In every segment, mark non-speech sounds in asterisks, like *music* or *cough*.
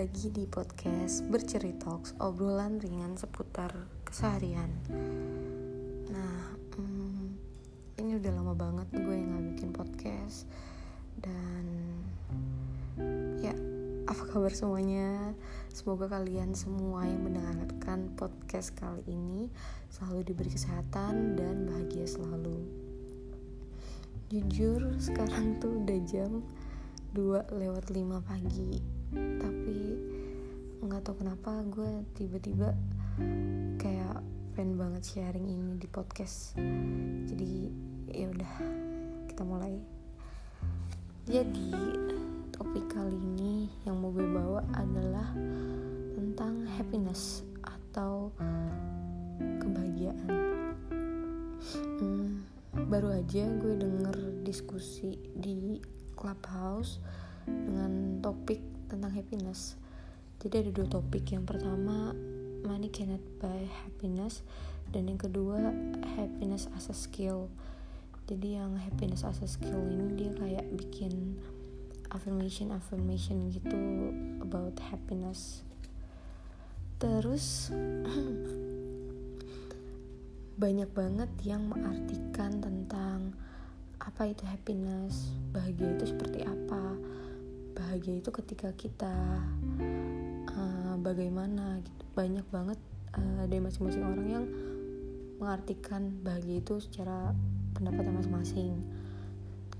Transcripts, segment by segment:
Lagi di podcast Berceritox Obrolan ringan seputar keseharian. Nah, hmm, ini udah lama banget gue gak bikin podcast. Dan ya, apa kabar semuanya? Semoga kalian semua yang mendengarkan podcast kali ini Selalu diberi kesehatan dan bahagia selalu. Jujur, sekarang tuh udah jam 2 lewat 5 pagi. Tapi nggak tahu kenapa gue tiba-tiba kayak pengen banget sharing ini di podcast. Jadi ya udah kita mulai. Jadi topik kali ini yang mau gue bawa adalah tentang happiness atau kebahagiaan. Hmm, baru aja gue denger diskusi di Clubhouse dengan topik tentang happiness. Jadi ada dua topik. Yang pertama, money cannot buy happiness dan yang kedua, happiness as a skill. Jadi yang happiness as a skill ini dia kayak bikin affirmation affirmation gitu about happiness. Terus *clears throat* banyak banget yang mengartikan tentang apa itu happiness bahagia itu seperti apa bahagia itu ketika kita uh, bagaimana gitu. Banyak banget uh, dari masing-masing orang yang mengartikan bahagia itu secara pendapatnya masing-masing.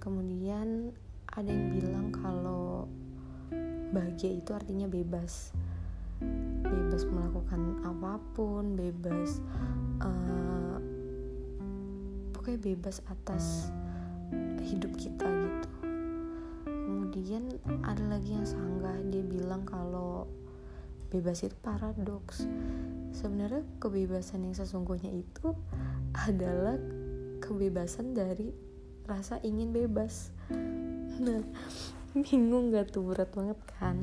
Kemudian ada yang bilang kalau bahagia itu artinya bebas. Bebas melakukan apa pun bebas uh, pokoknya bebas atas hidup kita gitu. Kemudian ada lagi yang sanggah dia bilang kalau bebas itu paradoks. Sebenarnya kebebasan yang sesungguhnya itu adalah kebebasan dari rasa ingin bebas. Nah bingung gak tuh berat banget kan?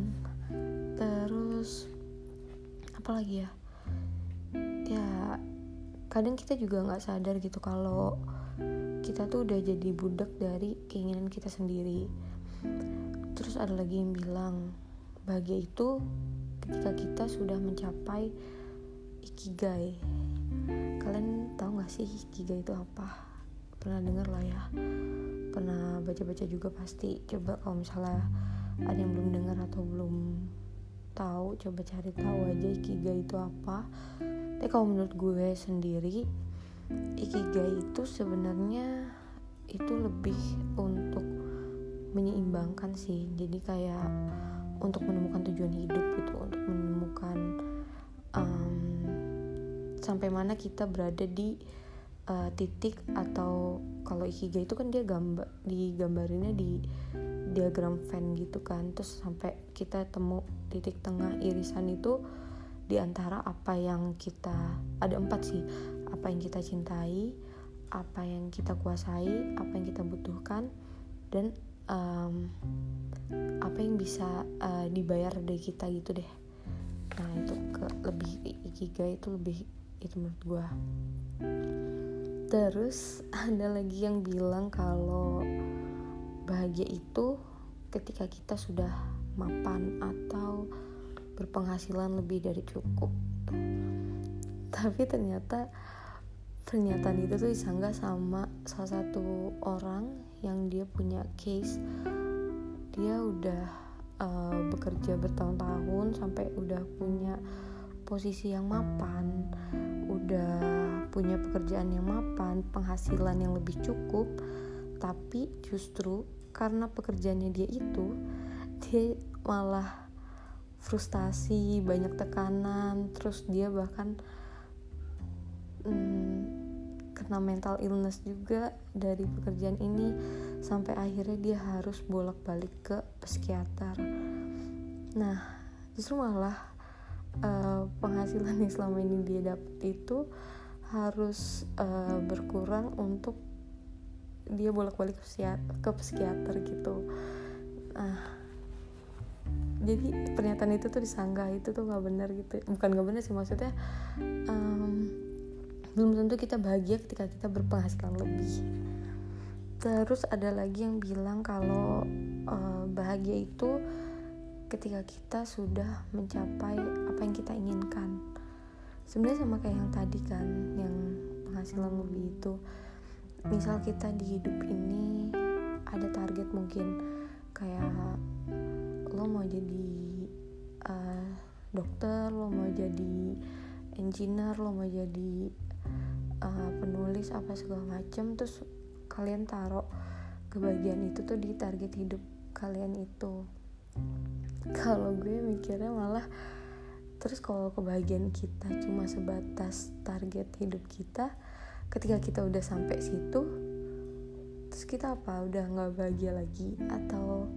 Terus apa lagi ya? Ya kadang kita juga nggak sadar gitu kalau kita tuh udah jadi budak dari keinginan kita sendiri. Terus ada lagi yang bilang bahagia itu ketika kita sudah mencapai ikigai. Kalian tahu gak sih ikigai itu apa? Pernah denger lah ya. Pernah baca-baca juga pasti. Coba kalau misalnya ada yang belum dengar atau belum tahu coba cari tahu aja ikigai itu apa. Tapi kalau menurut gue sendiri ikigai itu sebenarnya itu lebih untuk menyeimbangkan sih. Jadi kayak untuk menemukan tujuan hidup gitu untuk menemukan um, sampai mana kita berada di uh, titik atau kalau ikigai itu kan dia gambar digambarinnya di diagram Venn gitu kan. Terus sampai kita temu titik tengah irisan itu di antara apa yang kita ada empat sih. Apa yang kita cintai apa yang kita kuasai apa yang kita butuhkan dan um, apa yang bisa uh, dibayar dari kita gitu deh. Nah itu ke lebih ikigai itu lebih itu menurut gue terus *laughs* ada lagi yang bilang kalau bahagia itu ketika kita sudah mapan atau berpenghasilan lebih dari cukup. Tapi ternyata pernyataan itu tuh disanggah sama salah satu orang yang dia punya case dia udah uh, bekerja bertahun-tahun sampai udah punya posisi yang mapan udah punya pekerjaan yang mapan penghasilan yang lebih cukup. Tapi justru karena pekerjaannya dia itu dia malah frustasi banyak tekanan terus dia bahkan hmm, kena mental illness juga dari pekerjaan ini sampai akhirnya dia harus bolak-balik ke psikiater. Nah, justru malah uh, penghasilan yang selama ini dia dapat itu harus uh, berkurang untuk dia bolak-balik ke psikiater, ke psikiater gitu. Nah, jadi pernyataan itu tuh disanggah itu tuh nggak benar gitu bukan nggak benar sih maksudnya um, belum tentu kita bahagia ketika kita berpenghasilan lebih. Terus ada lagi yang bilang kalau uh, bahagia itu ketika kita sudah mencapai apa yang kita inginkan. Sebenarnya sama kayak yang tadi kan yang penghasilan lebih itu. Misal kita di hidup ini ada target mungkin kayak lo mau jadi uh, dokter lo mau jadi engineer lo mau jadi uh, penulis apa segala macem terus kalian taruh kebahagiaan itu tuh di target hidup kalian itu. Kalau gue mikirnya malah terus kalau kebahagiaan kita cuma sebatas target hidup kita ketika kita udah sampai situ terus kita apa? Udah nggak bahagia lagi? Atau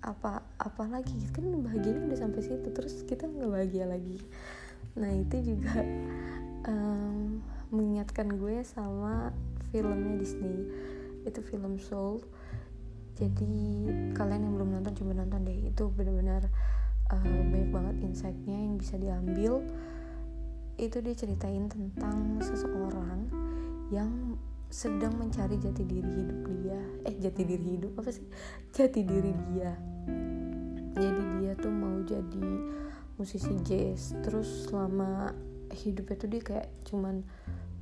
apa apa lagi? Kan bahagianya udah sampai situ terus kita nggak bahagia lagi. Nah itu juga mengingatkan gue sama filmnya Disney. Itu film Soul. Jadi kalian yang belum nonton coba nonton deh. Itu benar-benar uh, banyak banget insightnya yang bisa diambil. Itu dia ceritain tentang seseorang yang sedang mencari jati diri hidup dia. Eh jati diri hidup apa sih? Jati diri dia. Jadi dia tuh mau jadi musisi jazz. Terus selama hidupnya tuh dia kayak cuman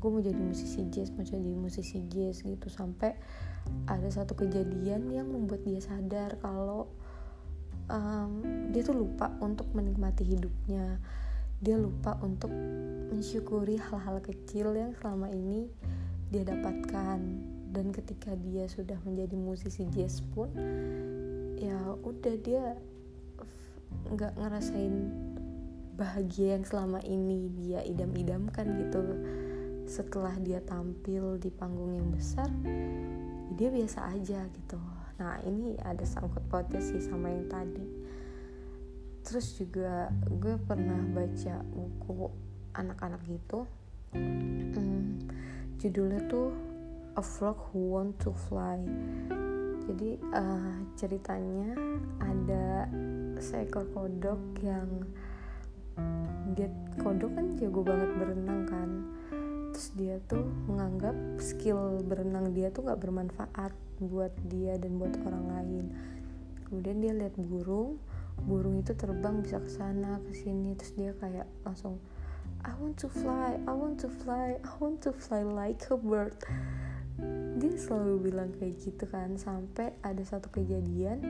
gue mau jadi musisi jazz mau jadi musisi jazz gitu. Sampai ada satu kejadian yang membuat dia sadar kalau um, dia tuh lupa untuk menikmati hidupnya. Dia lupa untuk mensyukuri hal-hal kecil yang selama ini dia dapatkan. Dan ketika dia sudah menjadi musisi jazz pun ya udah dia nggak ngerasain bahagia yang selama ini dia idam-idamkan gitu setelah dia tampil di panggung yang besar dia biasa aja gitu. Nah ini ada sangkut pautnya sih sama yang tadi. Terus juga gue pernah baca buku anak-anak gitu. Hmm, judulnya tuh A Frog Who Want to Fly. Jadi uh, ceritanya ada seekor kodok yang dia kodok kan jago banget berenang kan terus dia tuh menganggap skill berenang dia tuh gak bermanfaat buat dia dan buat orang lain. Kemudian dia lihat burung burung itu terbang bisa ke sana ke sini terus dia kayak langsung I want to fly I want to fly I want to fly like a bird. Dia selalu bilang kayak gitu kan sampai ada satu kejadian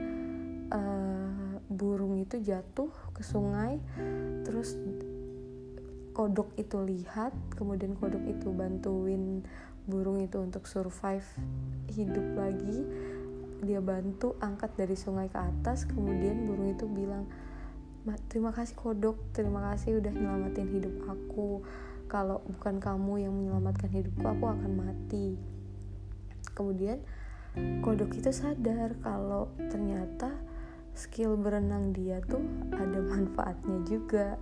uh, burung itu jatuh ke sungai terus kodok itu lihat kemudian kodok itu bantuin burung itu untuk survive hidup lagi. Dia bantu angkat dari sungai ke atas kemudian burung itu bilang terima kasih kodok terima kasih udah nyelamatin hidup aku. Kalau bukan kamu yang menyelamatkan hidupku aku akan mati. Kemudian kodok itu sadar kalau ternyata skill berenang dia tuh ada *laughs* manfaatnya juga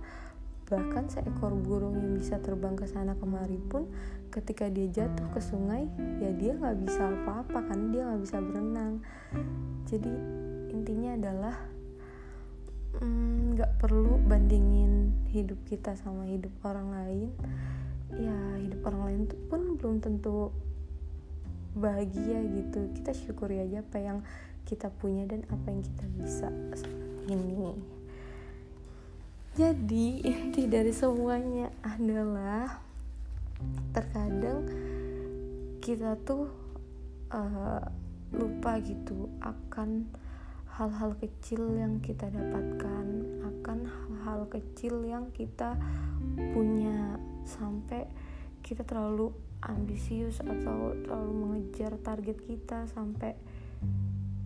Bahkan seekor burung yang bisa terbang ke sana kemari pun ketika dia jatuh ke sungai ya dia nggak bisa apa-apa kan dia nggak bisa berenang. Jadi intinya adalah mm, nggak mm, perlu bandingin hidup kita sama hidup orang lain. Ya hidup orang lain pun belum tentu bahagia gitu. Kita syukuri aja apa yang kita punya dan apa yang kita bisa ini. Jadi inti dari semuanya adalah terkadang kita tuh uh, lupa gitu akan hal-hal kecil yang kita dapatkan, akan hal-hal kecil yang kita punya sampai kita terlalu ambisius atau terlalu mengejar target kita sampai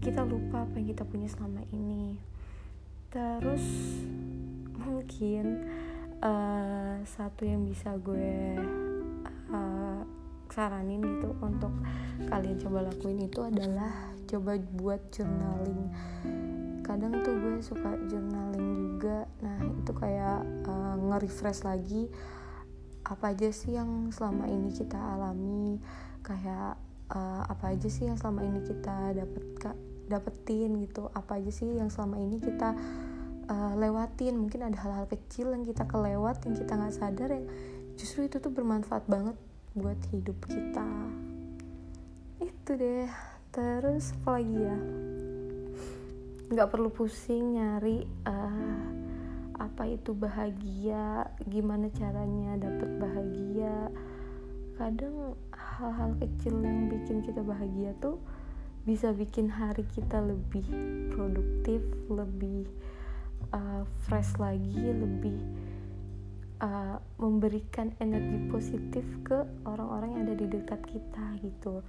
kita lupa apa yang kita punya selama ini. Terus mungkin uh, satu yang bisa gue uh, saranin gitu untuk kalian coba lakuin itu adalah coba buat journaling. Kadang tuh gue suka journaling juga. Nah itu kayak uh, nge-refresh lagi apa aja sih yang selama ini kita alami. Kayak uh, apa aja sih yang selama ini kita dapet dapetin gitu. Apa aja sih yang selama ini kita uh, lewatin. Mungkin ada hal-hal kecil yang kita kelewat yang kita nggak sadar yang justru itu tuh bermanfaat banget buat hidup kita. Itu deh. Terus apa lagi ya? Nggak perlu pusing nyari uh, apa itu bahagia gimana caranya dapat bahagia. Kadang hal-hal kecil yang bikin kita bahagia tuh bisa bikin hari kita lebih produktif lebih uh, fresh lagi lebih uh, memberikan energi positif ke orang-orang yang ada di dekat kita gitu.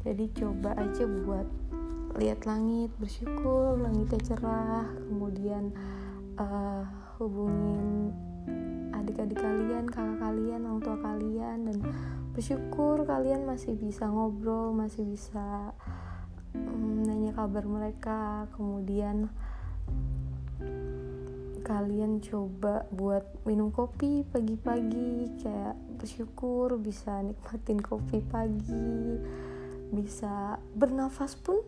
Jadi coba aja buat lihat langit bersyukur langitnya cerah kemudian uh, hubungin adik-adik kalian kakak kalian orang tua kalian dan bersyukur kalian masih bisa ngobrol masih bisa um, nanya kabar mereka kemudian kalian coba buat minum kopi pagi-pagi kayak bersyukur bisa nikmatin kopi pagi bisa bernafas pun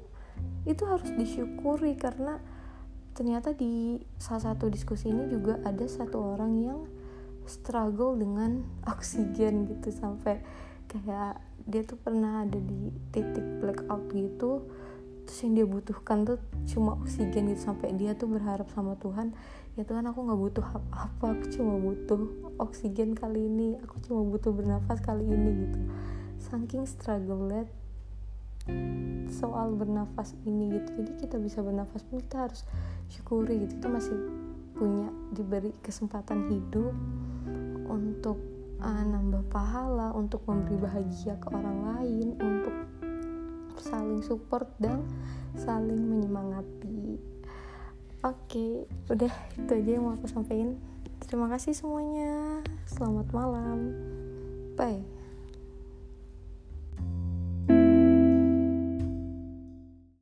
itu harus disyukuri karena ternyata di salah satu diskusi ini juga ada satu orang yang struggle dengan *laughs* oksigen gitu sampai kayak dia tuh pernah ada di titik blackout gitu terus yang dia butuhkan tuh cuma oksigen gitu. Sampai dia tuh berharap sama Tuhan ya Tuhan aku nggak butuh apa-apa aku cuma butuh oksigen kali ini aku cuma butuh bernafas kali ini gitu. Saking struggle soal bernafas ini gitu. Jadi kita bisa bernafas pun kita harus syukuri gitu. Kita masih punya diberi kesempatan hidup untuk uh, nambah pahala untuk memberi bahagia ke orang lain untuk saling support dan saling menyemangati Oke, udah itu aja yang mau aku sampaikan. Terima kasih semuanya. Selamat malam. Bye.